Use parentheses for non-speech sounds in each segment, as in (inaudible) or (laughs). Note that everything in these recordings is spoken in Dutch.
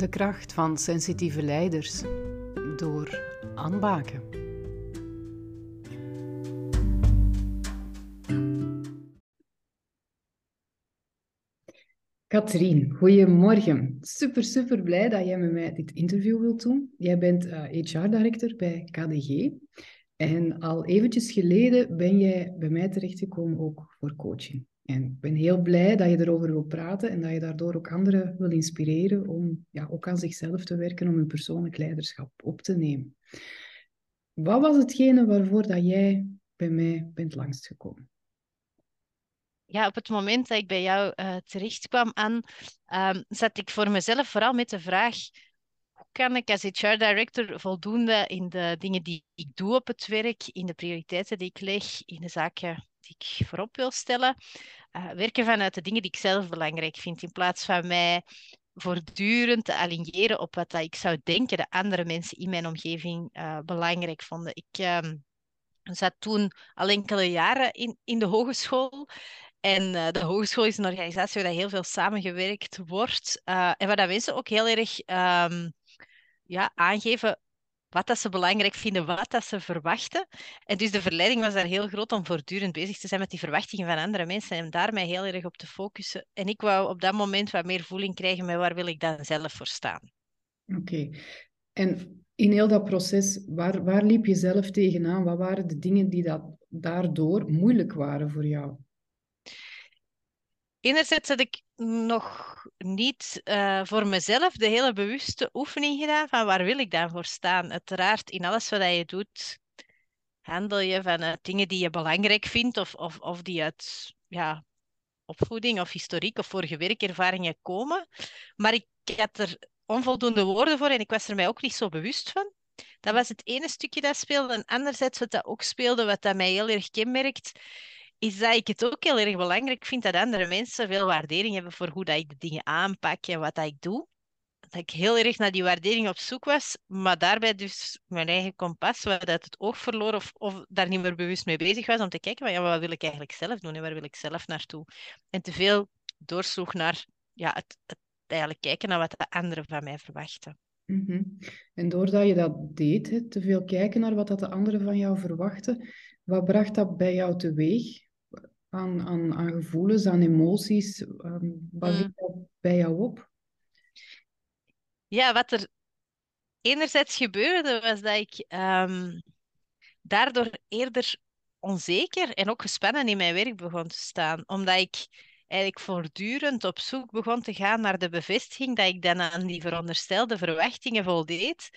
De kracht van sensitieve leiders door aanbaken. Katrien, goedemorgen. Super, super blij dat jij met mij dit interview wilt doen. Jij bent HR-director bij KDG. En al eventjes geleden ben jij bij mij terechtgekomen ook voor coaching. En ik ben heel blij dat je erover wil praten en dat je daardoor ook anderen wil inspireren om ja, ook aan zichzelf te werken, om hun persoonlijk leiderschap op te nemen. Wat was hetgene waarvoor dat jij bij mij bent langsgekomen? Ja, op het moment dat ik bij jou uh, terecht kwam aan, um, zat ik voor mezelf vooral met de vraag: hoe kan ik als HR director voldoende in de dingen die ik doe op het werk, in de prioriteiten die ik leg, in de zaken ik voorop wil stellen, uh, werken vanuit de dingen die ik zelf belangrijk vind, in plaats van mij voortdurend te aligneren op wat dat ik zou denken dat andere mensen in mijn omgeving uh, belangrijk vonden. Ik uh, zat toen al enkele jaren in, in de hogeschool. En uh, de hogeschool is een organisatie waar heel veel samengewerkt wordt. en waar dat mensen ook heel erg um, ja, aangeven wat dat ze belangrijk vinden, wat dat ze verwachten. En dus de verleiding was daar heel groot om voortdurend bezig te zijn met die verwachtingen van andere mensen en daar mij heel erg op te focussen. En ik wou op dat moment wat meer voeling krijgen met waar wil ik dan zelf voor staan. Oké. En in heel dat proces, waar, waar liep je zelf tegenaan? Wat waren de dingen die dat daardoor moeilijk waren voor jou? Enerzijds had ik nog niet uh, voor mezelf de hele bewuste oefening gedaan van waar wil ik dan voor staan. Uiteraard, in alles wat je doet, handel je van uh, dingen die je belangrijk vindt of, of, of die uit ja, opvoeding of historiek of vorige werkervaringen komen. Maar ik had er onvoldoende woorden voor en ik was er mij ook niet zo bewust van. Dat was het ene stukje dat speelde. En anderzijds wat dat ook speelde, wat dat mij heel erg kenmerkt, is dat ik het ook heel erg belangrijk vind dat andere mensen veel waardering hebben voor hoe dat ik de dingen aanpak en wat dat ik doe. Dat ik heel erg naar die waardering op zoek was, maar daarbij dus mijn eigen kompas, wat uit het oog verloor of, of daar niet meer bewust mee bezig was om te kijken, van, ja, wat wil ik eigenlijk zelf doen en waar wil ik zelf naartoe? En te veel doorsloeg naar ja, het, eigenlijk kijken naar wat de anderen van mij verwachten. -hmm. En doordat je dat deed, te veel kijken naar wat dat de anderen van jou verwachten, wat bracht dat bij jou teweeg? Aan, aan, aan gevoelens, aan emoties? Um, wat mm. dat bij jou op? Ja, wat er enerzijds gebeurde, was dat ik um, daardoor eerder onzeker en ook gespannen in mijn werk begon te staan. Omdat ik eigenlijk voortdurend op zoek begon te gaan naar de bevestiging dat ik dan aan die veronderstelde verwachtingen voldeed.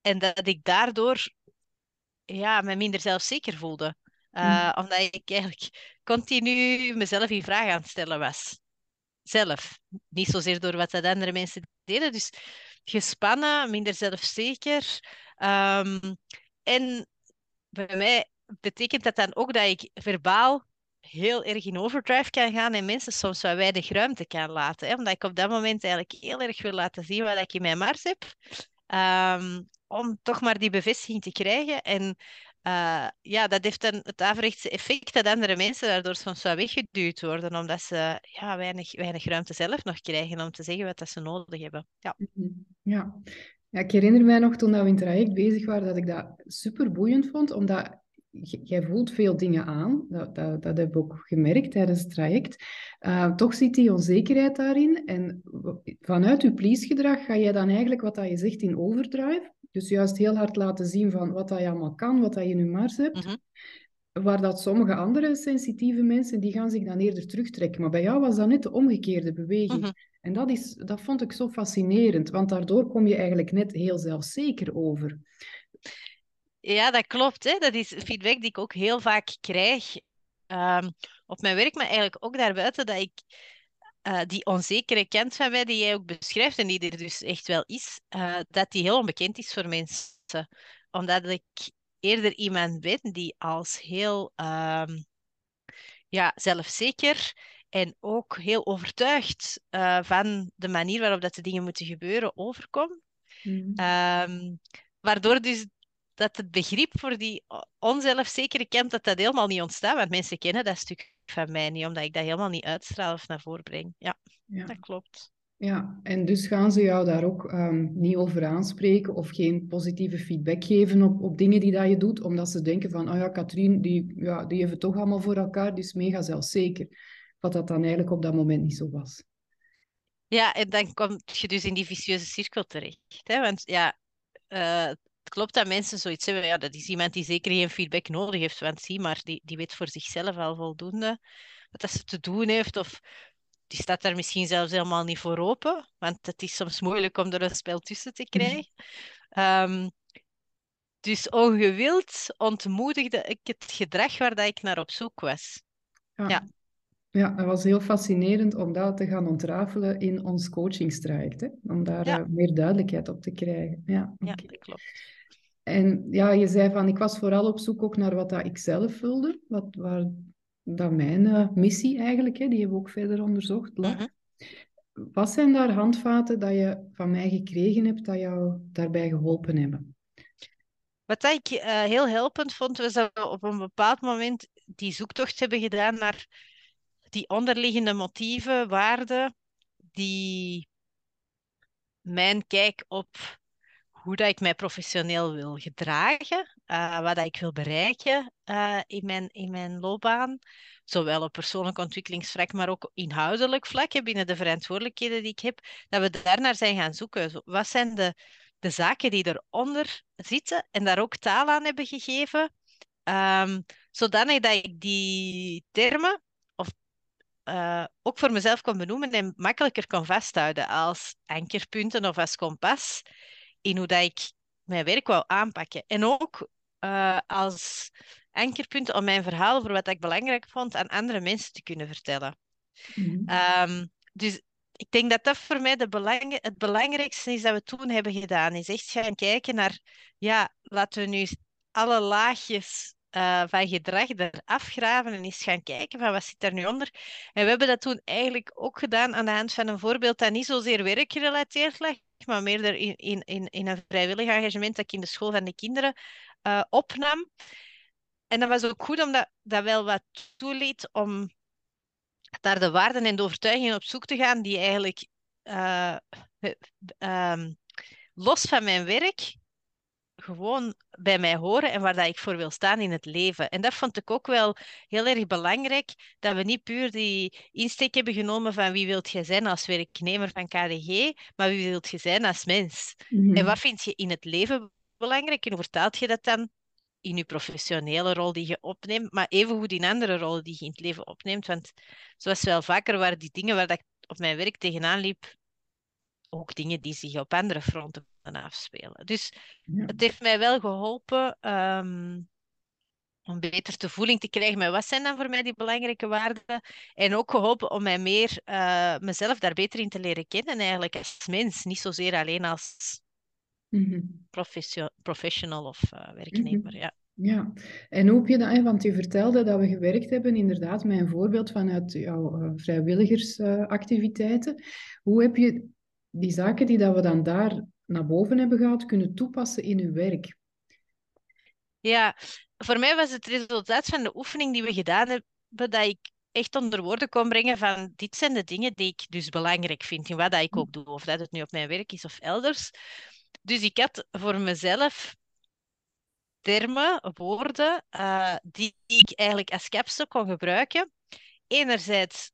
En dat ik daardoor ja, me minder zelfzeker voelde. Uh, Omdat ik eigenlijk continu mezelf in vraag aan het stellen was. Zelf. Niet zozeer door wat dat andere mensen deden. Dus gespannen, minder zelfzeker. Um, en bij mij betekent dat dan ook dat ik verbaal heel erg in overdrive kan gaan en mensen soms wat weinig ruimte kan laten. Hè? Omdat ik op dat moment eigenlijk heel erg wil laten zien wat ik in mijn mars heb. Um, om toch maar die bevestiging te krijgen. En uh, ja, dat heeft dan het averechtse effect dat andere mensen daardoor soms wel weggeduwd worden, omdat ze ja, weinig, weinig ruimte zelf nog krijgen om te zeggen wat dat ze nodig hebben. Ja. Mhm. ja. Ja, ik herinner mij nog toen we in traject bezig waren, dat ik dat super boeiend vond, omdat jij voelt veel dingen aan. Dat, dat, heb ik ook gemerkt tijdens het traject. Uh, toch zit die onzekerheid daarin. En vanuit je please-gedrag ga je dan eigenlijk wat dat je zegt in overdrive. Dus juist heel hard laten zien van wat dat je allemaal kan, wat dat je nu mars hebt. Mhm. Waar dat sommige andere sensitieve mensen, die gaan zich dan eerder terugtrekken. Maar bij jou was dat net de omgekeerde beweging. Mhm. En dat, is, dat vond ik zo fascinerend, want daardoor kom je eigenlijk net heel zelfzeker over. Ja, dat klopt. Hè. Dat is feedback die ik ook heel vaak krijg um, op mijn werk, maar eigenlijk ook daarbuiten, dat ik uh, die onzekere kant van mij, die jij ook beschrijft en die er dus echt wel is, uh, dat die heel onbekend is voor mensen. Omdat ik eerder iemand ben die als heel um, ja, zelfzeker en ook heel overtuigd uh, van de manier waarop dat de dingen moeten gebeuren overkom. Mm. Um, waardoor dus dat het begrip voor die onzelfzekere kant, dat dat helemaal niet ontstaat. Want mensen kennen dat stuk van mij niet, omdat ik dat helemaal niet uitstraal of naar voren breng. Ja, ja. dat klopt. Ja, en dus gaan ze jou daar ook ehm, niet over aanspreken of geen positieve feedback geven op, op dingen die dat je doet, omdat ze denken van, oh ja, Katrien, die, ja, die heeft het toch allemaal voor elkaar, die is mega zelfzeker. Wat dat dan eigenlijk op dat moment niet zo was. Ja, en dan kom je dus in die vicieuze cirkel terecht. Hè? Want ja, uh, het klopt dat mensen zoiets hebben. Ja, dat is iemand die zeker geen feedback nodig heeft. Want zie maar, die, die weet voor zichzelf al voldoende wat dat ze te doen heeft. Of die staat daar misschien zelfs helemaal niet voor open. Want het is soms moeilijk om er een spel tussen te krijgen. Um, dus ongewild ontmoedigde ik het gedrag waar dat ik naar op zoek was. Ja. ja. Ja, het was heel fascinerend om dat te gaan ontrafelen in ons coachingstraject. Hè? Om daar uh, meer duidelijkheid op te krijgen. Ja, ja dat klopt. En ja, je zei van, ik was vooral op zoek ook naar wat dat ik zelf wilde. Wat, waar dat mijn uh, missie eigenlijk, hè, die hebben we ook verder onderzocht, lag. Mm Wat zijn daar handvaten dat je van mij gekregen hebt, dat jou daarbij geholpen hebben? Wat ik uh, heel helpend vond, was dat we op een bepaald moment die zoektocht hebben gedaan naar die onderliggende motieven, waarden, die mijn kijk op hoe dat ik mij professioneel wil gedragen, uh, wat dat ik wil bereiken uh, in, mijn, in mijn loopbaan, zowel op persoonlijk ontwikkelingsvlak, maar ook inhoudelijk vlak, binnen de verantwoordelijkheden die ik heb, dat we daarnaar zijn gaan zoeken. Wat zijn de, de zaken die eronder zitten en daar ook taal aan hebben gegeven, um, zodanig dat ik die termen uh, ook voor mezelf kon benoemen en makkelijker kon vasthouden als ankerpunten of als kompas in hoe dat ik mijn werk wou aanpakken. En ook uh, als ankerpunten om mijn verhaal voor wat ik belangrijk vond aan andere mensen te kunnen vertellen. Mm um, dus ik denk dat dat voor mij de belang, het belangrijkste is dat we toen hebben gedaan. Is echt gaan kijken naar, ja, laten we nu alle laagjes uh, van gedrag eraf graven en eens gaan kijken van wat zit er nu onder. En we hebben dat toen eigenlijk ook gedaan aan de hand van een voorbeeld dat niet zozeer werkgerelateerd lag, maar meer in, in, in, in een vrijwillig engagement dat ik in de school van de kinderen uh, opnam. En dat was ook goed omdat dat wel wat toeliet om daar de waarden en de overtuigingen op zoek te gaan die eigenlijk uh, um, los van mijn werk gewoon bij mij horen en waar dat ik voor wil staan in het leven. En dat vond ik ook wel heel erg belangrijk, dat we niet puur die insteek hebben genomen van wie wilt je zijn als werknemer van KDG, maar wie wilt je zijn als mens. En wat mhm. vind je in het leven belangrijk en hoe vertaalt je dat dan in je professionele rol die je opneemt, maar evengoed in andere rollen die je in het leven opneemt. Want zoals wel vaker waren die dingen waar dat ik op mijn werk tegenaan liep, ook dingen die zich op andere fronten afspelen. Dus het heeft mij wel geholpen um, om beter te voeling te krijgen met wat zijn dan voor mij die belangrijke waarden. En ook geholpen om mij meer uh, mezelf daar beter in te leren kennen, eigenlijk als mens, niet zozeer alleen als mm professional of uh, werknemer. Ja. Ja, en hoe heb je dat, want je vertelde dat we gewerkt hebben inderdaad met een voorbeeld vanuit jouw uh, vrijwilligersactiviteiten. hoe heb je die zaken die dat we dan daar naar boven hebben gehaald, kunnen toepassen in uw werk? Ja, voor mij was het resultaat van de oefening die we gedaan hebben, dat ik echt onder woorden kon brengen van dit zijn de dingen die ik dus belangrijk vind in wat dat ik ook doe, of dat het nu op mijn werk is of elders. Dus ik had voor mezelf termen, woorden, die, die ik eigenlijk als capsule kon gebruiken. Enerzijds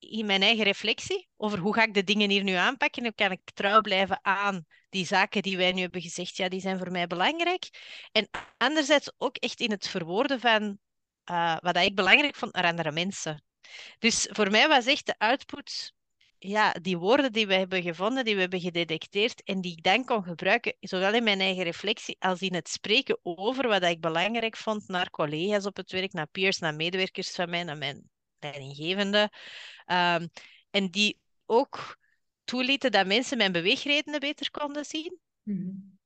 in mijn eigen reflectie over hoe ga ik de dingen hier nu aanpakken. Hoe kan ik trouw blijven aan die zaken die wij nu hebben gezegd, ja, die zijn voor mij belangrijk. En anderzijds ook echt in het verwoorden van uh, wat ik belangrijk vond naar andere mensen. Dus voor mij was echt de output, ja, die woorden die we hebben gevonden, die we hebben gedetecteerd en die ik dan kon gebruiken, zowel in mijn eigen reflectie als in het spreken over wat ik belangrijk vond naar collega's op het werk, naar peers, naar medewerkers van mij, naar mijn leidinggevende. Um, en die ook toelieten dat mensen mijn beweegredenen beter konden zien. Mm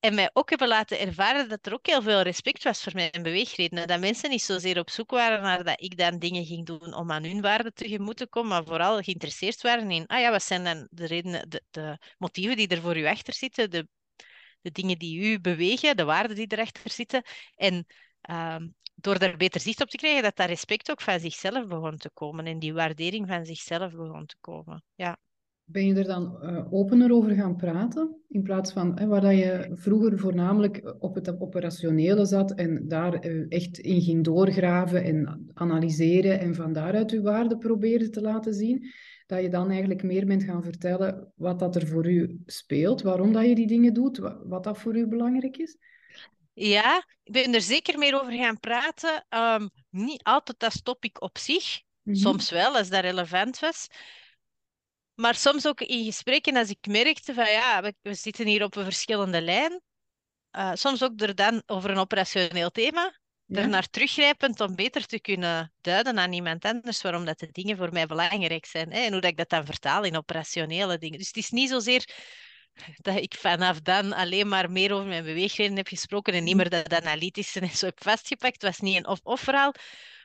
En mij ook hebben laten ervaren dat er ook heel veel respect was voor mijn beweegredenen. Dat mensen niet zozeer op zoek waren naar dat ik dan dingen ging doen om aan hun waarden tegemoet te komen, maar vooral geïnteresseerd waren in, ah ja, wat zijn dan de redenen, de, de motieven die er voor u achter zitten, de, de dingen die u bewegen, de waarden die erachter zitten. En um, door daar beter zicht op te krijgen, dat dat respect ook van zichzelf begon te komen en die waardering van zichzelf begon te komen. Ja. Ben je er dan uh, opener over gaan praten? In plaats van hè, waar dat je vroeger voornamelijk op het operationele zat en daar uh, echt in ging doorgraven en analyseren en van daaruit je waarde probeerde te laten zien, dat je dan eigenlijk meer bent gaan vertellen wat dat er voor u speelt, waarom dat je die dingen doet, wat dat voor u belangrijk is? Ja, ik ben er zeker meer over gaan praten. Um, niet altijd als topic op zich. Mm -hmm. Soms wel, als dat relevant was. Maar soms ook in gesprekken als ik merkte van ja, we, we zitten hier op een verschillende lijn. Uh, soms ook er dan over een operationeel thema. Ja. Er naar teruggrijpend om beter te kunnen duiden aan iemand anders waarom dat de dingen voor mij belangrijk zijn. Hè? En hoe dat ik dat dan vertaal in operationele dingen. Dus het is niet zozeer (laughs) dat ik vanaf dan alleen maar meer over mijn beweegreden heb gesproken en niet meer dat analytische en zo heb vastgepakt. Het was niet een of-of verhaal,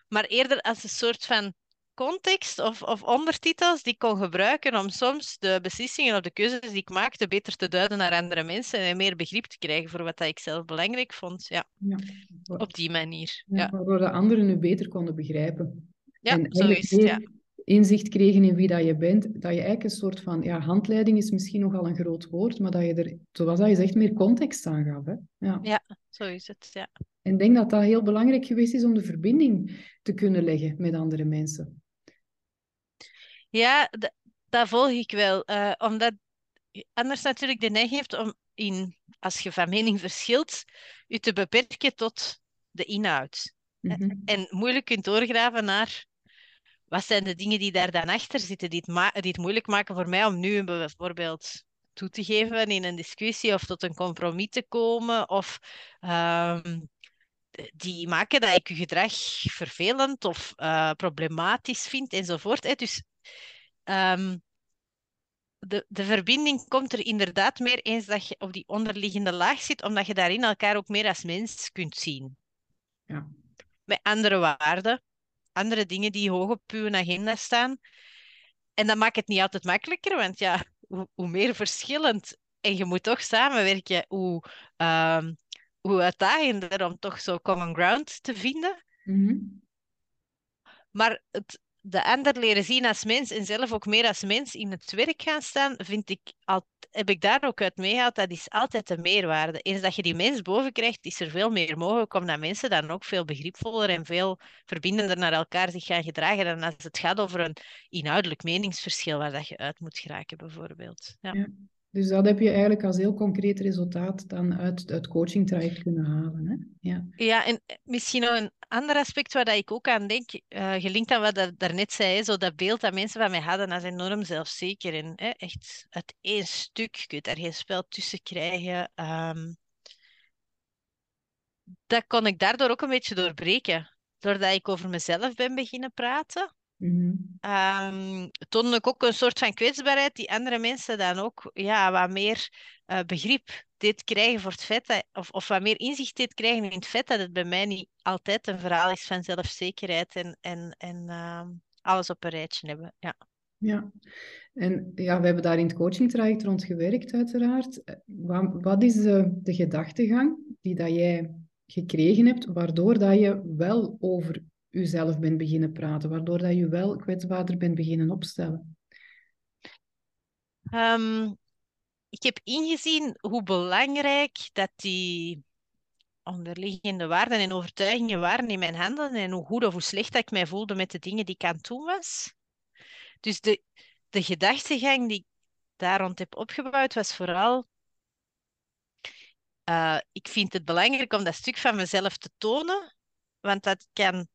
maar eerder als een soort van context of, of ondertitels die ik kon gebruiken om soms de beslissingen of de keuzes die ik maakte beter te duiden naar andere mensen en meer begrip te krijgen voor wat ik zelf belangrijk vond. Ja, ja. op die manier. Ja, ja. Waardoor de anderen nu beter konden begrijpen. Ja, en zo is het, ja. Inzicht kregen in wie dat je bent, dat je eigenlijk een soort van, ja, handleiding is misschien nogal een groot woord, maar dat je er, zoals dat je zegt, meer context aan gaf. Hè? Ja. ja, zo is het, ja. En ik denk dat dat heel belangrijk geweest is om de verbinding te kunnen leggen met andere mensen. Ja, dat volg ik wel. Uh, omdat anders natuurlijk de neiging heeft om, in, als je van mening verschilt, je te beperken tot de inhoud. Mm -hmm. En moeilijk kunt doorgraven naar wat zijn de dingen die daar dan achter zitten, die het, die het moeilijk maken voor mij om nu bijvoorbeeld toe te geven in een discussie of tot een compromis te komen of um, die maken dat ik je gedrag vervelend of uh, problematisch vind enzovoort. Hè. Dus um, de, de verbinding komt er inderdaad meer eens dat je op die onderliggende laag zit, omdat je daarin elkaar ook meer als mens kunt zien. Ja. Met andere waarden, andere dingen die hoog op uw agenda staan. En dat maakt het niet altijd makkelijker, want ja, hoe, hoe meer verschillend en je moet toch samenwerken, hoe, um, hoe uitdagender om toch zo common ground te vinden. Mm -hmm. Maar het, de ander leren zien als mens en zelf ook meer als mens in het werk gaan staan, vind ik, al, heb ik daar ook uit meegehaald, dat is altijd de meerwaarde. Eens dat je die mens boven krijgt, is er veel meer mogelijk, omdat mensen dan ook veel begripvoller en veel verbindender naar elkaar zich gaan gedragen dan als het gaat over een inhoudelijk meningsverschil waar dat je uit moet geraken, bijvoorbeeld. Ja. ja. Dus dat heb je eigenlijk als heel concreet resultaat dan uit het coaching traject kunnen halen. Hè? Ja. ja, en misschien nog een ander aspect waar ik ook aan denk, uh, gelinkt aan wat dat daarnet zei, zo dat beeld dat mensen van mij hadden als enorm zelfzeker en hè, echt uit één stuk, je kunt daar geen spel tussen krijgen. Um, dat kon ik daardoor ook een beetje doorbreken. Doordat ik over mezelf ben beginnen praten. Mm-hmm. Um, toonde ik ook een soort van kwetsbaarheid die andere mensen dan ook ja, wat meer uh, begrip deed krijgen voor het feit dat, of, of wat meer inzicht deed krijgen in het feit dat het bij mij niet altijd een verhaal is van zelfzekerheid en, en, en uh, alles op een rijtje hebben. Ja. Ja, en ja, we hebben daar in het coachingtraject rond gewerkt, uiteraard. Wat, wat is de, de gedachtegang die dat jij gekregen hebt, waardoor dat je wel over jezelf bent beginnen praten, waardoor dat je wel kwetsbaarder bent beginnen opstellen? Um, ik heb ingezien hoe belangrijk dat die onderliggende waarden en overtuigingen waren in mijn handen en hoe goed of hoe slecht dat ik mij voelde met de dingen die ik aan het doen was. Dus de, de gedachtegang die ik daar rond heb opgebouwd was vooral uh, ik vind het belangrijk om dat stuk van mezelf te tonen, want dat kan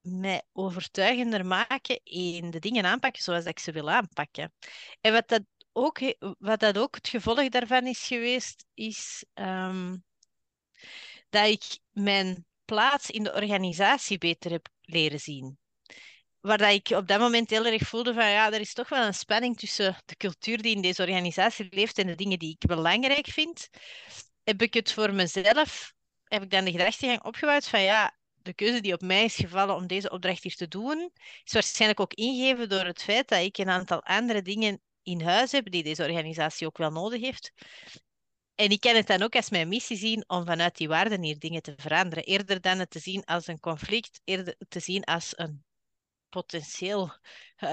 mij overtuigender maken in de dingen aanpakken zoals ik ze wil aanpakken. En wat dat ook, wat dat ook het gevolg daarvan is geweest, is um, dat ik mijn plaats in de organisatie beter heb leren zien. Waar dat ik op dat moment heel erg voelde van ja, er is toch wel een spanning tussen de cultuur die in deze organisatie leeft en de dingen die ik belangrijk vind. Heb ik het voor mezelf, heb ik dan de gedachtegang opgebouwd van ja, de keuze die op mij is gevallen om deze opdracht hier te doen, is waarschijnlijk ook ingegeven door het feit dat ik een aantal andere dingen in huis heb die deze organisatie ook wel nodig heeft. En ik kan het dan ook als mijn missie zien om vanuit die waarden hier dingen te veranderen. Eerder dan het te zien als een conflict, eerder te zien als een potentieel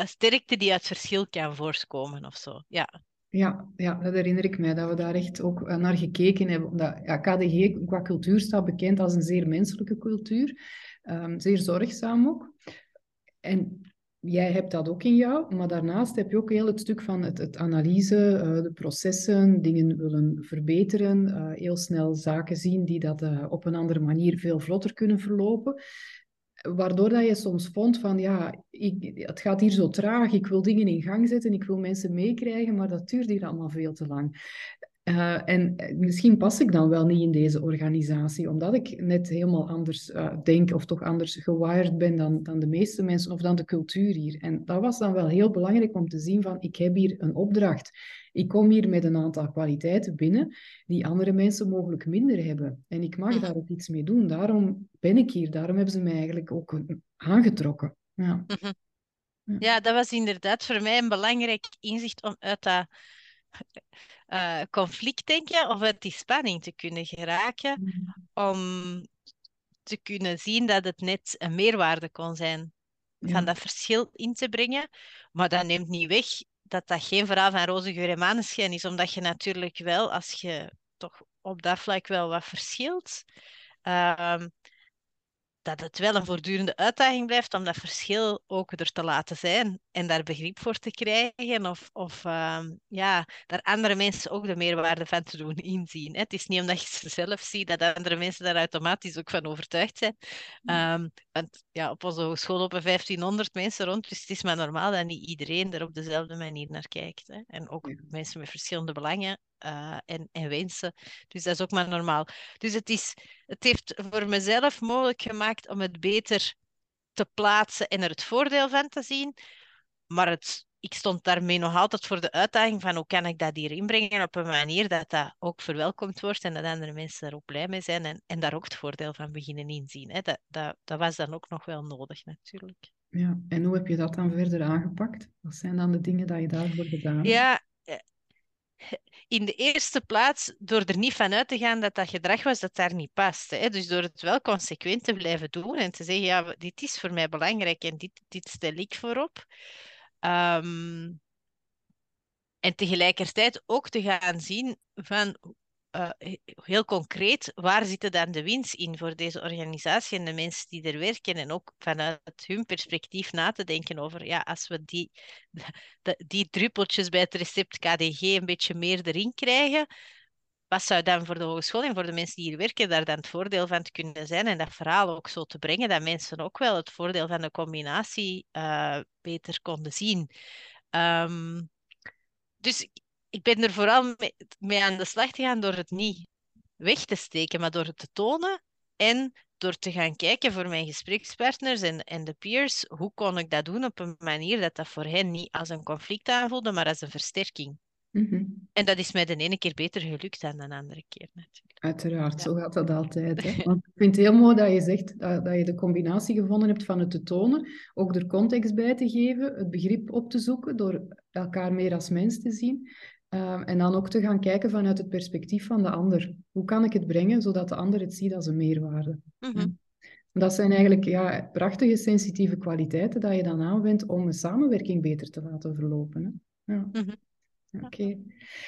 sterkte die uit verschil kan voortkomen of zo. Ja. Ja, ja, dat herinner ik mij, dat we daar echt ook naar gekeken hebben. Omdat, ja, KDG qua cultuur staat bekend als een zeer menselijke cultuur. Um, zeer zorgzaam ook. En jij hebt dat ook in jou, maar daarnaast heb je ook heel het stuk van het, het analyse, uh, de processen, dingen willen verbeteren, uh, heel snel zaken zien die dat op een andere manier veel vlotter kunnen verlopen. Waardoor dat je soms vond van, ja, ik, het gaat hier zo traag, ik wil dingen in gang zetten, ik wil mensen meekrijgen, maar dat duurt hier allemaal veel te lang. Uh, en misschien pas ik dan wel niet in deze organisatie, omdat ik net helemaal anders uh, denk of toch anders gewired ben dan, dan de meeste mensen of dan de cultuur hier. En dat was dan wel heel belangrijk om te zien van, ik heb hier een opdracht. Ik kom hier met een aantal kwaliteiten binnen die andere mensen mogelijk minder hebben. En ik mag daar ook iets mee doen. Daarom ben ik hier. Daarom hebben ze mij eigenlijk ook aangetrokken. Ja. Mhm. Ja, dat was inderdaad voor mij een belangrijk inzicht om uit dat uh, conflict denken of uit die spanning te kunnen geraken. Mm. Om te kunnen zien dat het net een meerwaarde kon zijn. Van dat verschil in te brengen. Maar dat neemt niet weg dat dat geen verhaal van roze geur en maneschijn is. Omdat je natuurlijk wel, als je toch op dat vlak wel wat verschilt, uh, dat het wel een voortdurende uitdaging blijft om dat verschil ook er te laten zijn en daar begrip voor te krijgen of, of uh, ja, daar andere mensen ook de meerwaarde van te doen inzien. Hè. Het is niet omdat je ze zelf ziet dat andere mensen daar automatisch ook van overtuigd zijn. Um, want ja, op onze school lopen 1500 mensen rond, dus het is maar normaal dat niet iedereen er op dezelfde manier naar kijkt. Hè. En ook mensen met verschillende belangen uh, en, en wensen. Dus dat is ook maar normaal. Dus het, is, het heeft voor mezelf mogelijk gemaakt om het beter te plaatsen en er het voordeel van te zien. Maar het, ik stond daarmee nog altijd voor de uitdaging van hoe kan ik dat hier inbrengen op een manier dat dat ook verwelkomd wordt en dat andere mensen er ook blij mee zijn en, en daar ook het voordeel van beginnen inzien. Hè. Dat, dat, dat was dan ook nog wel nodig natuurlijk. Ja, en hoe heb je dat dan verder aangepakt? Wat zijn dan de dingen dat je daarvoor gedaan hebt? Ja, in de eerste plaats door er niet van uit te gaan dat dat gedrag was dat daar niet past. Hè? Dus door het wel consequent te blijven doen en te zeggen, ja, dit is voor mij belangrijk en dit, dit stel ik voorop. Um, en tegelijkertijd ook te gaan zien van uh, heel concreet, waar zitten dan de winst in voor deze organisatie en de mensen die er werken? En ook vanuit hun perspectief na te denken over, ja, als we die, (laughs) die druppeltjes bij het recept KDG een beetje meer erin krijgen, wat zou dan voor de hogeschool en voor de mensen die hier werken daar dan het voordeel van te kunnen zijn en dat verhaal ook zo te brengen, dat mensen ook wel het voordeel van de combinatie uh, beter konden zien. Um, dus ik ben er vooral mee, aan de slag gegaan door het niet weg te steken, maar door het te tonen en door te gaan kijken voor mijn gesprekspartners en, en de peers, hoe kon ik dat doen op een manier dat dat voor hen niet als een conflict aanvoelde, maar als een versterking. Mhm. En dat is mij de ene keer beter gelukt dan de andere keer natuurlijk. Uiteraard, zo gaat dat altijd. Hè? (laughs) Want ik vind het heel mooi dat je zegt dat, dat, je de combinatie gevonden hebt van het te tonen, ook er context bij te geven, het begrip op te zoeken, door elkaar meer als mens te zien. Ehm, en dan ook te gaan kijken vanuit het perspectief van de ander. Hoe kan ik het brengen zodat de ander het ziet als een meerwaarde? Mhm. Dat zijn eigenlijk ja, prachtige sensitieve kwaliteiten dat je dan aanwendt om een samenwerking beter te laten verlopen. Hè? Ja. Mhm. Oké.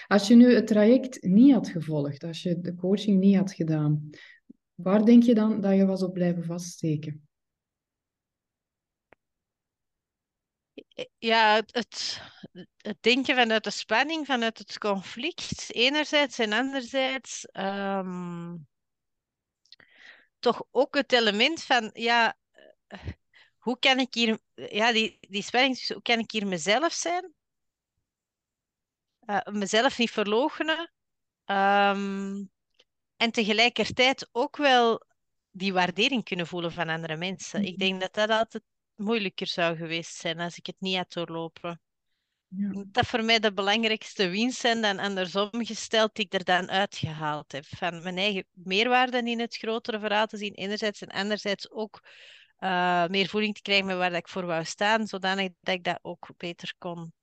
Als je nu het traject niet had gevolgd, als je de coaching niet had gedaan, waar denk je dan dat je was op blijven vaststeken? ja, het, het denken vanuit de spanning, vanuit het conflict, enerzijds en anderzijds ehm, toch ook het element van, ja, eh, hoe kan ik hier, ja, die, die spanning, hoe kan ik hier mezelf zijn? Uh, mezelf niet verloochenen. Um, en tegelijkertijd ook wel die waardering kunnen voelen van andere mensen. Ik mhm. denk dat dat altijd moeilijker zou geweest zijn als ik het niet had doorlopen. Ja. Dat voor mij de belangrijkste winst zijn dan andersom gesteld die ik er dan uitgehaald heb. Van mijn eigen meerwaarde in het grotere verhaal te zien, enerzijds en anderzijds ook uh, meer voeling te krijgen met waar ik voor wou staan, zodanig dat ik dat ook beter kon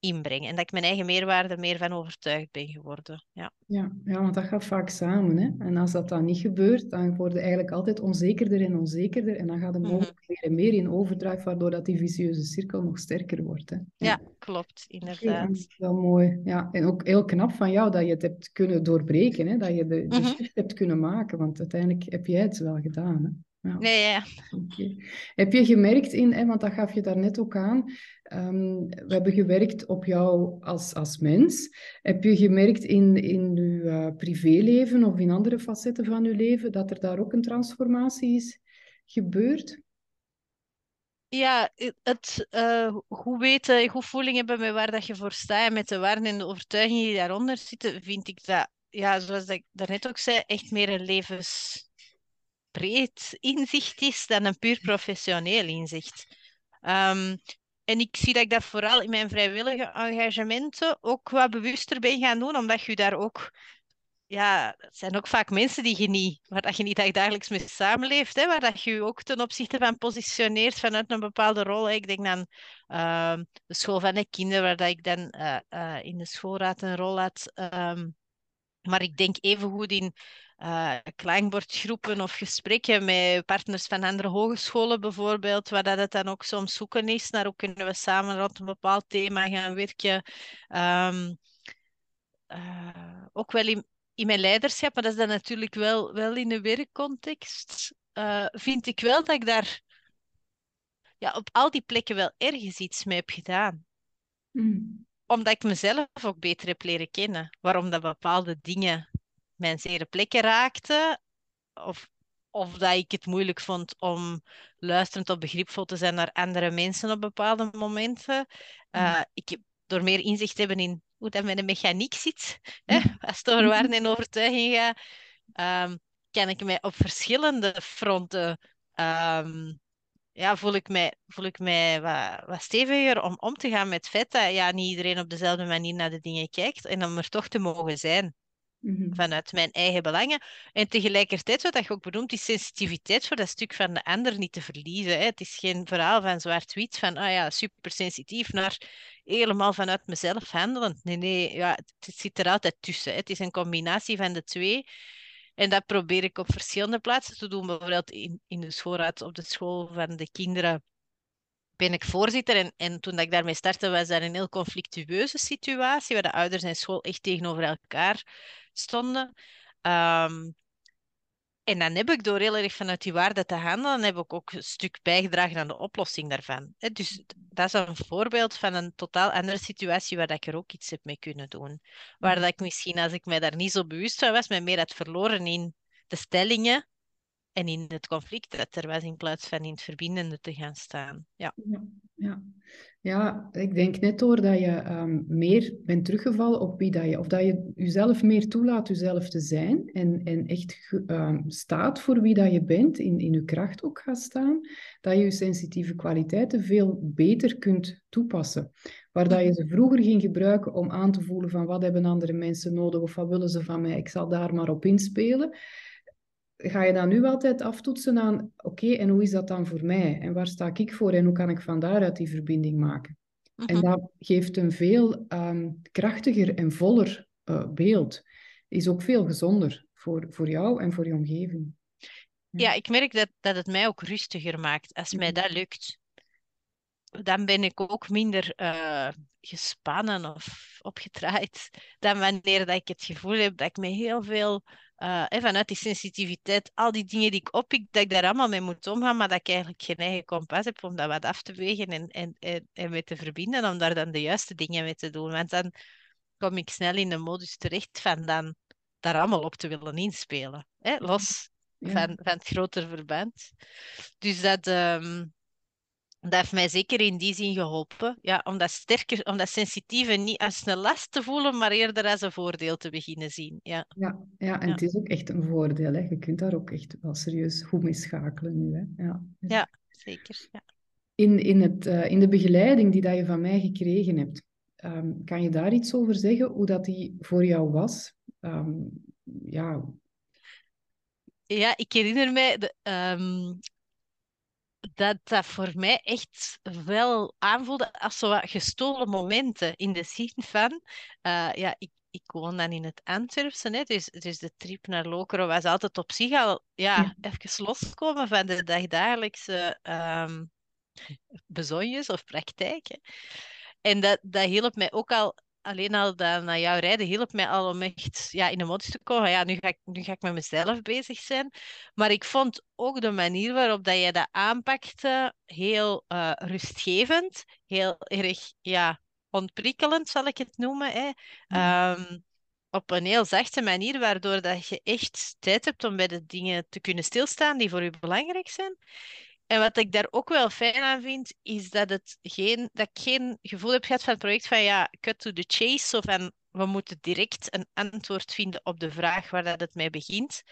inbreng. En dat ik mijn eigen meerwaarde meer van overtuigd ben geworden. Ja, ja, ja want dat gaat vaak samen. Hè? En als dat dan niet gebeurt, dan word je eigenlijk altijd onzekerder en onzekerder. En dan gaat het Mhm. mogelijk meer en meer in overdrive, waardoor dat die vicieuze cirkel nog sterker wordt. Hè? ja klopt, inderdaad. wel mooi. Ja, en ook heel knap van jou dat je het hebt kunnen doorbreken, hè? dat je de, de Mhm. shift hebt kunnen maken, want uiteindelijk heb jij het wel gedaan. Hè? Ja. Nee, ja. Heb je gemerkt in, hè, want dat gaf je daarnet ook aan, ehm, we hebben gewerkt op jou als, als mens. Heb je gemerkt in, in je eh, privéleven of in andere facetten van je leven dat er daar ook een transformatie is gebeurd? Ja, het eh, goed weten, goed voeling hebben met waar dat je voor staat en met de waarden en de overtuigingen die daaronder zitten, vind ik dat, ja, zoals ik daarnet ook zei, echt meer een levensbreed inzicht is dan een puur professioneel inzicht. Ehm, en ik zie dat ik dat vooral in mijn vrijwillige engagementen ook wat bewuster ben gaan doen, omdat je daar ook ja, het zijn ook vaak mensen die je niet, waar dat je niet dagelijks mee samenleeft, hè, waar dat je je ook ten opzichte van positioneert vanuit een bepaalde rol. Ik denk dan ehm, de school van de kinderen, waar dat ik dan eh, eh, in de schoolraad een rol had. Ehm, maar ik denk evengoed in uh, klankbordgroepen of gesprekken met partners van andere hogescholen bijvoorbeeld, waar dat het dan ook soms zoeken is naar hoe kunnen we samen rond een bepaald thema gaan werken. Ehm, uh, ook wel in, in mijn leiderschap, maar dat is dan natuurlijk wel, wel in een werkcontext, uh, vind ik wel dat ik daar ja, op al die plekken wel ergens iets mee heb gedaan. Mm. Omdat ik mezelf ook beter heb leren kennen. Waarom dat bepaalde dingen mijn zere plekken raakten. Of, of dat ik het moeilijk vond om luisterend of begripvol te zijn naar andere mensen op bepaalde momenten. Uh, ik heb door meer inzicht te hebben in hoe dat met de mechaniek zit, hè, als het over waarden en overtuiging gaat, um, kan ik mij op verschillende fronten, um, ja, voel ik mij, voel ik mij wat, wat steviger om om te gaan met het feit dat ja, niet iedereen op dezelfde manier naar de dingen kijkt en om er toch te mogen zijn. Mhm. Vanuit mijn eigen belangen. En tegelijkertijd, wat je ook benoemt, die sensitiviteit voor dat stuk van de ander niet te verliezen. Hè. Het is geen verhaal van zwart-wit, van ah ja, supersensitief, naar helemaal vanuit mezelf handelend. Nee, nee, ja, het, het zit er altijd tussen. Hè. Het is een combinatie van de twee. En dat probeer ik op verschillende plaatsen te doen. Bijvoorbeeld in, in de schoolraad op de school van de kinderen ben ik voorzitter. En, en toen ik daarmee startte, was dat een heel conflictueuze situatie, waar de ouders en school echt tegenover elkaar stonden. Um, en dan heb ik door heel erg vanuit die waarde te handelen, heb ik ook een stuk bijgedragen aan de oplossing daarvan. Dus dat is een voorbeeld van een totaal andere situatie waar dat ik er ook iets heb mee kunnen doen. Waar dat ik misschien, als ik mij daar niet zo bewust van was, mij meer had verloren in de stellingen en in het conflict dat er was, in plaats van in het verbindende te gaan staan. Ja, ja, ja. ik denk net door dat je um, meer bent teruggevallen op wie dat je, of dat je jezelf meer toelaat jezelf te zijn en, en echt um, staat voor wie dat je bent, in, in je kracht ook gaat staan, dat je je sensitieve kwaliteiten veel beter kunt toepassen. Waar dat je ze vroeger ging gebruiken om aan te voelen van wat hebben andere mensen nodig of wat willen ze van mij, ik zal daar maar op inspelen ga je dan nu altijd aftoetsen aan, oké, okay, en hoe is dat dan voor mij? En waar sta ik voor en hoe kan ik van daaruit die verbinding maken? Mhm. En dat geeft een veel um, krachtiger en voller uh, beeld. Is ook veel gezonder voor, voor jou en voor je omgeving. Ja, ik merk dat, dat het mij ook rustiger maakt. Als mij dat lukt, dan ben ik ook minder uh, gespannen of opgedraaid dan wanneer dat ik het gevoel heb dat ik me heel veel uh, vanuit die sensitiviteit, al die dingen die ik oppik, dat ik daar allemaal mee moet omgaan, maar dat ik eigenlijk geen eigen kompas heb om dat wat af te wegen en, en, en, en mee te verbinden, om daar dan de juiste dingen mee te doen. Want dan kom ik snel in de modus terecht van dan daar allemaal op te willen inspelen. Hè? Los ja. van, van het grotere verband. Dus dat... Um, dat heeft mij zeker in die zin geholpen. Ja, om dat sterker, om dat sensitieve niet als een last te voelen, maar eerder als een voordeel te beginnen zien. Ja, ja, ja en Ja. het is ook echt een voordeel. Hè. Je kunt daar ook echt wel serieus goed mee schakelen nu. Hè. Ja. Ja zeker. Ja. in, in, het, eh, in de begeleiding die dat je van mij gekregen hebt, ehm, kan je daar iets over zeggen, hoe dat die voor jou was? Ehm, ja, ja, ik herinner mij, de, ehm, dat dat voor mij echt wel aanvoelde als zo wat gestolen momenten. In de zin van, uh, ja, ik, ik woon dan in het Antwerpse, hè, dus, dus de trip naar Lokeren was altijd op zich al ja, ja. even loskomen van de dagdagelijkse um, bezonjes of praktijken. En dat, dat hielp mij ook al alleen al dat naar jou rijden hielp mij al om echt ja, in de modus te komen. Ja, nu ga, ik, nu ga ik met mezelf bezig zijn. Maar ik vond ook de manier waarop dat jij dat aanpakte heel uh, rustgevend. Heel erg ja, ontprikkelend, zal ik het noemen. Hè. Um, op een heel zachte manier, waardoor dat je echt tijd hebt om bij de dingen te kunnen stilstaan die voor je belangrijk zijn. En wat ik daar ook wel fijn aan vind, is dat, het geen, dat ik geen gevoel heb gehad van het project van ja, cut to the chase, zo van we moeten direct een antwoord vinden op de vraag waar dat het mee begint.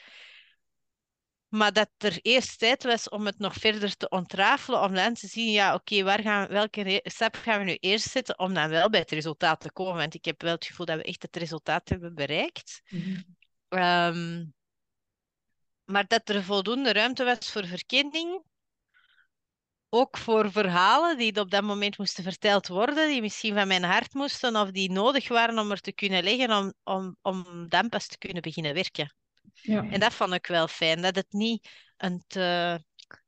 Maar dat er eerst tijd was om het nog verder te ontrafelen, om dan te zien, ja, oké, waar gaan welke stap gaan we nu eerst zetten om dan wel bij het resultaat te komen? Want ik heb wel het gevoel dat we echt het resultaat hebben bereikt. Mm um, maar dat er voldoende ruimte was voor verkenning, ook voor verhalen die op dat moment moesten verteld worden, die misschien van mijn hart moesten of die nodig waren om er te kunnen liggen, om, om, om dan pas te kunnen beginnen werken. Ja. En dat vond ik wel fijn, dat het niet een te,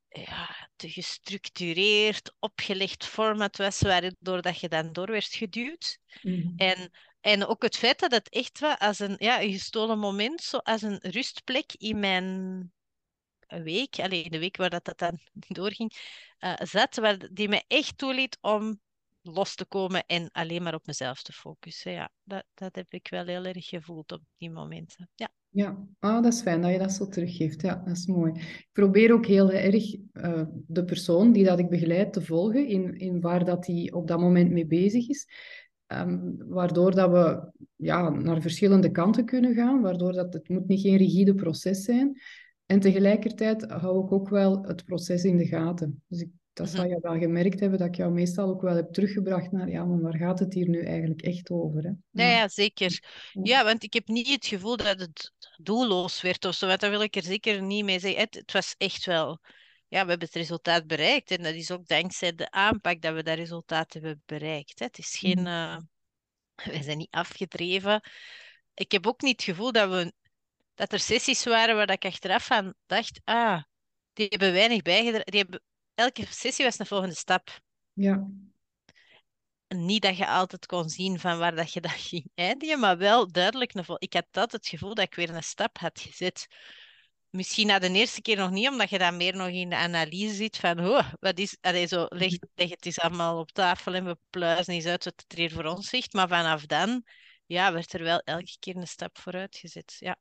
ja, te gestructureerd, opgelegd format was, waardoor dat je dan door werd geduwd. Mm. En, en ook het feit dat het echt was als een, ja, een gestolen moment, zo als een rustplek in mijn week, alleen de week waar dat, dat dan (laughs) doorging, uh, zat, waar, die me echt toeliet om los te komen en alleen maar op mezelf te focussen. Ja, dat, dat heb ik wel heel erg gevoeld op die momenten. Ja. Ja, ah, dat is fijn dat je dat zo teruggeeft. Ja, dat is mooi. Ik probeer ook heel erg uh, de persoon die dat ik begeleid te volgen in, in waar dat hij op dat moment mee bezig is. Um, waardoor dat we ja, naar verschillende kanten kunnen gaan, waardoor dat het moet niet geen rigide proces zijn. En tegelijkertijd hou ik ook wel het proces in de gaten. Dus ik, dat zal mhm. je wel gemerkt hebben, dat ik jou meestal ook wel heb teruggebracht naar, ja, maar waar gaat het hier nu eigenlijk echt over? Hè? Ja. ja, zeker. Ja, want ik heb niet het gevoel dat het doelloos werd of zo, want daar wil ik er zeker niet mee zeggen. Het, het was echt wel, ja, we hebben het resultaat bereikt. En dat is ook dankzij de aanpak dat we dat resultaat hebben bereikt. Hè. Het is geen, (laughs) uh, wij zijn niet afgedreven. Ik heb ook niet het gevoel dat we dat er sessies waren waar ik achteraf van dacht, ah, die hebben weinig bijgedragen. Die hebben, elke sessie was een volgende stap. Ja. Niet dat je altijd kon zien van waar dat je dat (laughs) ging eindigen, maar wel duidelijk. Een ik had altijd het gevoel dat ik weer een stap had gezet. Misschien na de eerste keer nog niet, omdat je dan meer nog in de analyse zit van, oh, wat is, allee, zo, leg, (laughs) leg het eens allemaal op tafel en we pluizen eens uit wat het hier voor ons ligt. Maar vanaf dan, ja, werd er wel elke keer een stap vooruit gezet. Ja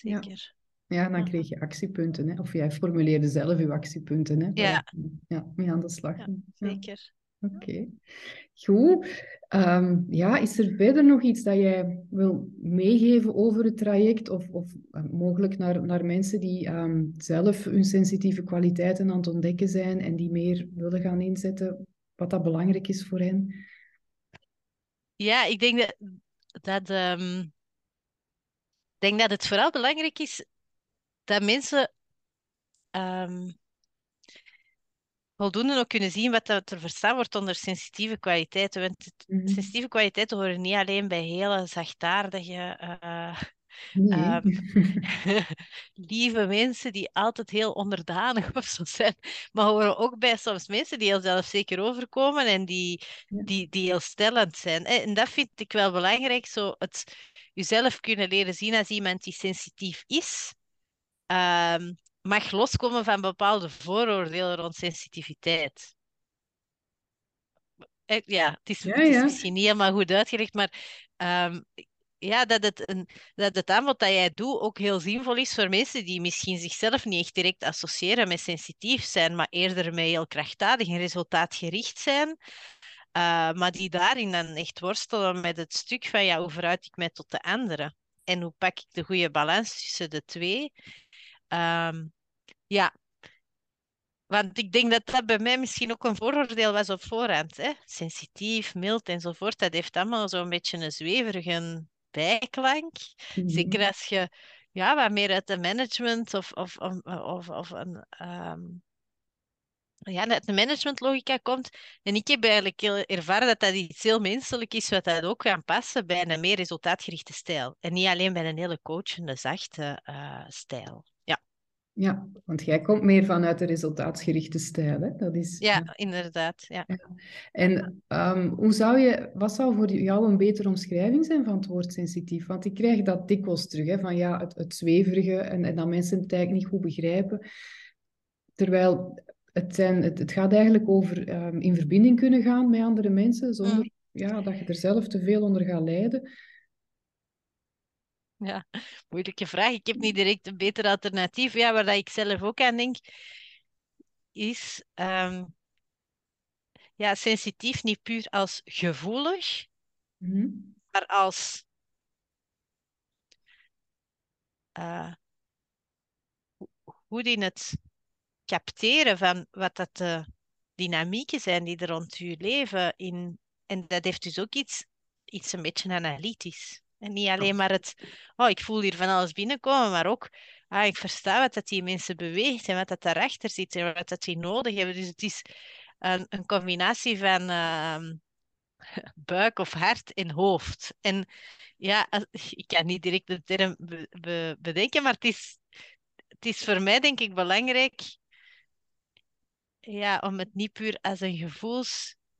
zeker. Ja. dan kreeg je actiepunten. Hè? Of jij formuleerde zelf je actiepunten. Hè? Ja. ja, mee aan de slag. Ja, zeker. Oké. Goed. Um, ja, is er verder nog iets dat jij wil meegeven over het traject? Of, of uh, mogelijk naar, naar mensen die um, zelf hun sensitieve kwaliteiten aan het ontdekken zijn en die meer willen gaan inzetten, wat dat belangrijk is voor hen? Ja, ik denk dat, dat um, denk dat het vooral belangrijk is dat mensen um, voldoende ook kunnen zien wat er verstaan wordt onder sensitieve kwaliteiten. Want mhm. sensitieve kwaliteiten horen niet alleen bij hele zachtaardige, uh, (laughs) lieve mensen die altijd heel onderdanig of zo zijn. Maar horen ook bij soms mensen die heel zelfzeker overkomen en die, die, die heel stellend zijn. En dat vind ik wel belangrijk, zo het jezelf kunnen leren zien als iemand die sensitief is, um, mag loskomen van bepaalde vooroordelen rond sensitiviteit. Eh, ja, het is, het is misschien niet helemaal goed uitgelegd, maar um, ja, dat, het een, dat het aanbod dat jij doet ook heel zinvol is voor mensen die misschien zichzelf niet echt direct associëren met sensitief zijn, maar eerder met heel krachtdadig en resultaatgericht zijn. Uh, maar die daarin dan echt worstelen met het stuk van ja, hoe verhoud ik mij tot de anderen? En hoe pak ik de goede balans tussen de twee? Um, ja, want ik denk dat dat bij mij misschien ook een vooroordeel was op voorhand. Hè? Sensitief, mild enzovoort. Dat heeft allemaal zo'n beetje een zweverige bijklank. Mm -hmm. Zeker als je ja, wat meer uit de management of, of, of, of, of een um, ja, dat de managementlogica komt. En ik heb eigenlijk heel ervaren dat dat iets heel menselijk is, wat dat ook kan passen bij een meer resultaatgerichte stijl. En niet alleen bij een hele coachende, zachte uh, stijl. Ja. Want jij komt meer vanuit de resultaatsgerichte stijl, hè? Dat is, ja, inderdaad. Ja. ja. En um, hoe zou je, wat zou voor jou een betere omschrijving zijn van het woord sensitief? Want ik krijg dat dikwijls terug, hè, van ja, het, het zweverige en, en dat mensen het eigenlijk niet goed begrijpen. Terwijl het, zijn, het, het gaat eigenlijk over um, in verbinding kunnen gaan met andere mensen, zonder mm. ja, dat je er zelf te veel onder gaat lijden. Ja, moeilijke vraag. Ik heb niet direct een beter alternatief. Ja, waar dat ik zelf ook aan denk, is um, ja, sensitief niet puur als gevoelig, mm maar als uh, hoe die het capteren van wat dat de dynamieken zijn die er rond je leven. In, en dat heeft dus ook iets, iets een beetje analytisch. En niet alleen maar het, oh, ik voel hier van alles binnenkomen, maar ook, ah, ik versta wat dat die mensen beweegt en wat dat daarachter zit en wat dat die nodig hebben. Dus het is een, een combinatie van uh, (laughs) buik of hart en hoofd. En ja, ik kan niet direct de term bedenken, maar het is, het is voor mij denk ik belangrijk ja, om het niet puur als een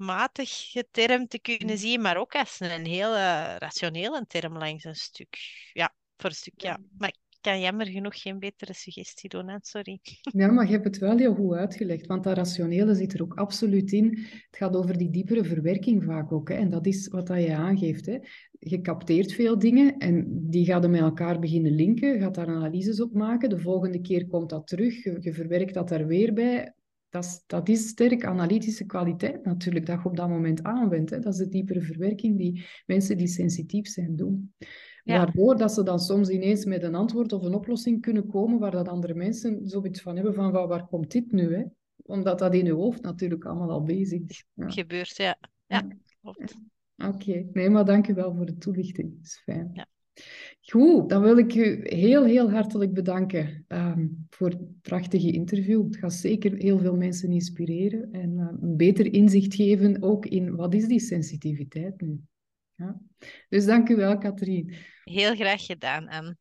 gevoelsmatige term te kunnen mm. zien, maar ook als een hele rationele term langs een stuk. Ja, voor een stuk, ja. Maar ik kan jammer genoeg geen betere suggestie doen, hè? sorry. Ja, maar je hebt het wel heel goed uitgelegd, want dat rationele zit er ook absoluut in. Het gaat over die diepere verwerking vaak ook, hè? en dat is wat dat je aangeeft. Hè? Je capteert veel dingen en die gaat er met elkaar beginnen linken, gaat daar analyses op maken. De volgende keer komt dat terug, je, verwerkt dat er weer bij dat is, dat is sterk analytische kwaliteit natuurlijk, dat je op dat moment aanwendt. Hè. Dat is de diepere verwerking die mensen die sensitief zijn doen. Waardoor dat ze dan soms ineens met een antwoord of een oplossing kunnen komen waar dat andere mensen zoiets van hebben van waar, komt dit nu? Hè? Omdat dat in je hoofd natuurlijk allemaal al bezig is. Ja. Gebeurt, ja. Ja, Oké, nee, maar dank u wel voor de toelichting. Dat is fijn. Ja. Goed, dan wil ik u heel, heel hartelijk bedanken ehm, voor het prachtige interview. Het gaat zeker heel veel mensen inspireren en uh, een beter inzicht geven ook in wat is die sensitiviteit nu. Ja. Dus dank u wel, Katrien. Heel graag gedaan, Anne.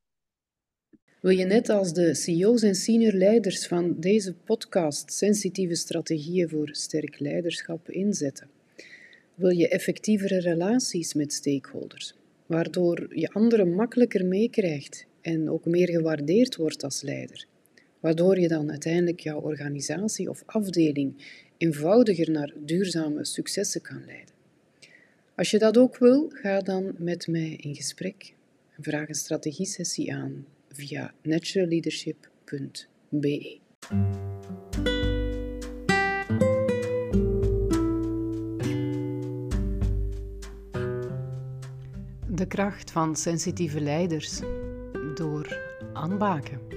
Wil je net als de CEO's en senior leiders van deze podcast sensitieve strategieën voor sterk leiderschap inzetten? Wil je effectievere relaties met stakeholders? Waardoor je anderen makkelijker meekrijgt en ook meer gewaardeerd wordt als leider. Waardoor je dan uiteindelijk jouw organisatie of afdeling eenvoudiger naar duurzame successen kan leiden. Als je dat ook wil, ga dan met mij in gesprek en vraag een strategiesessie aan via naturalleadership.be. De kracht van sensitieve leiders door aanbaken.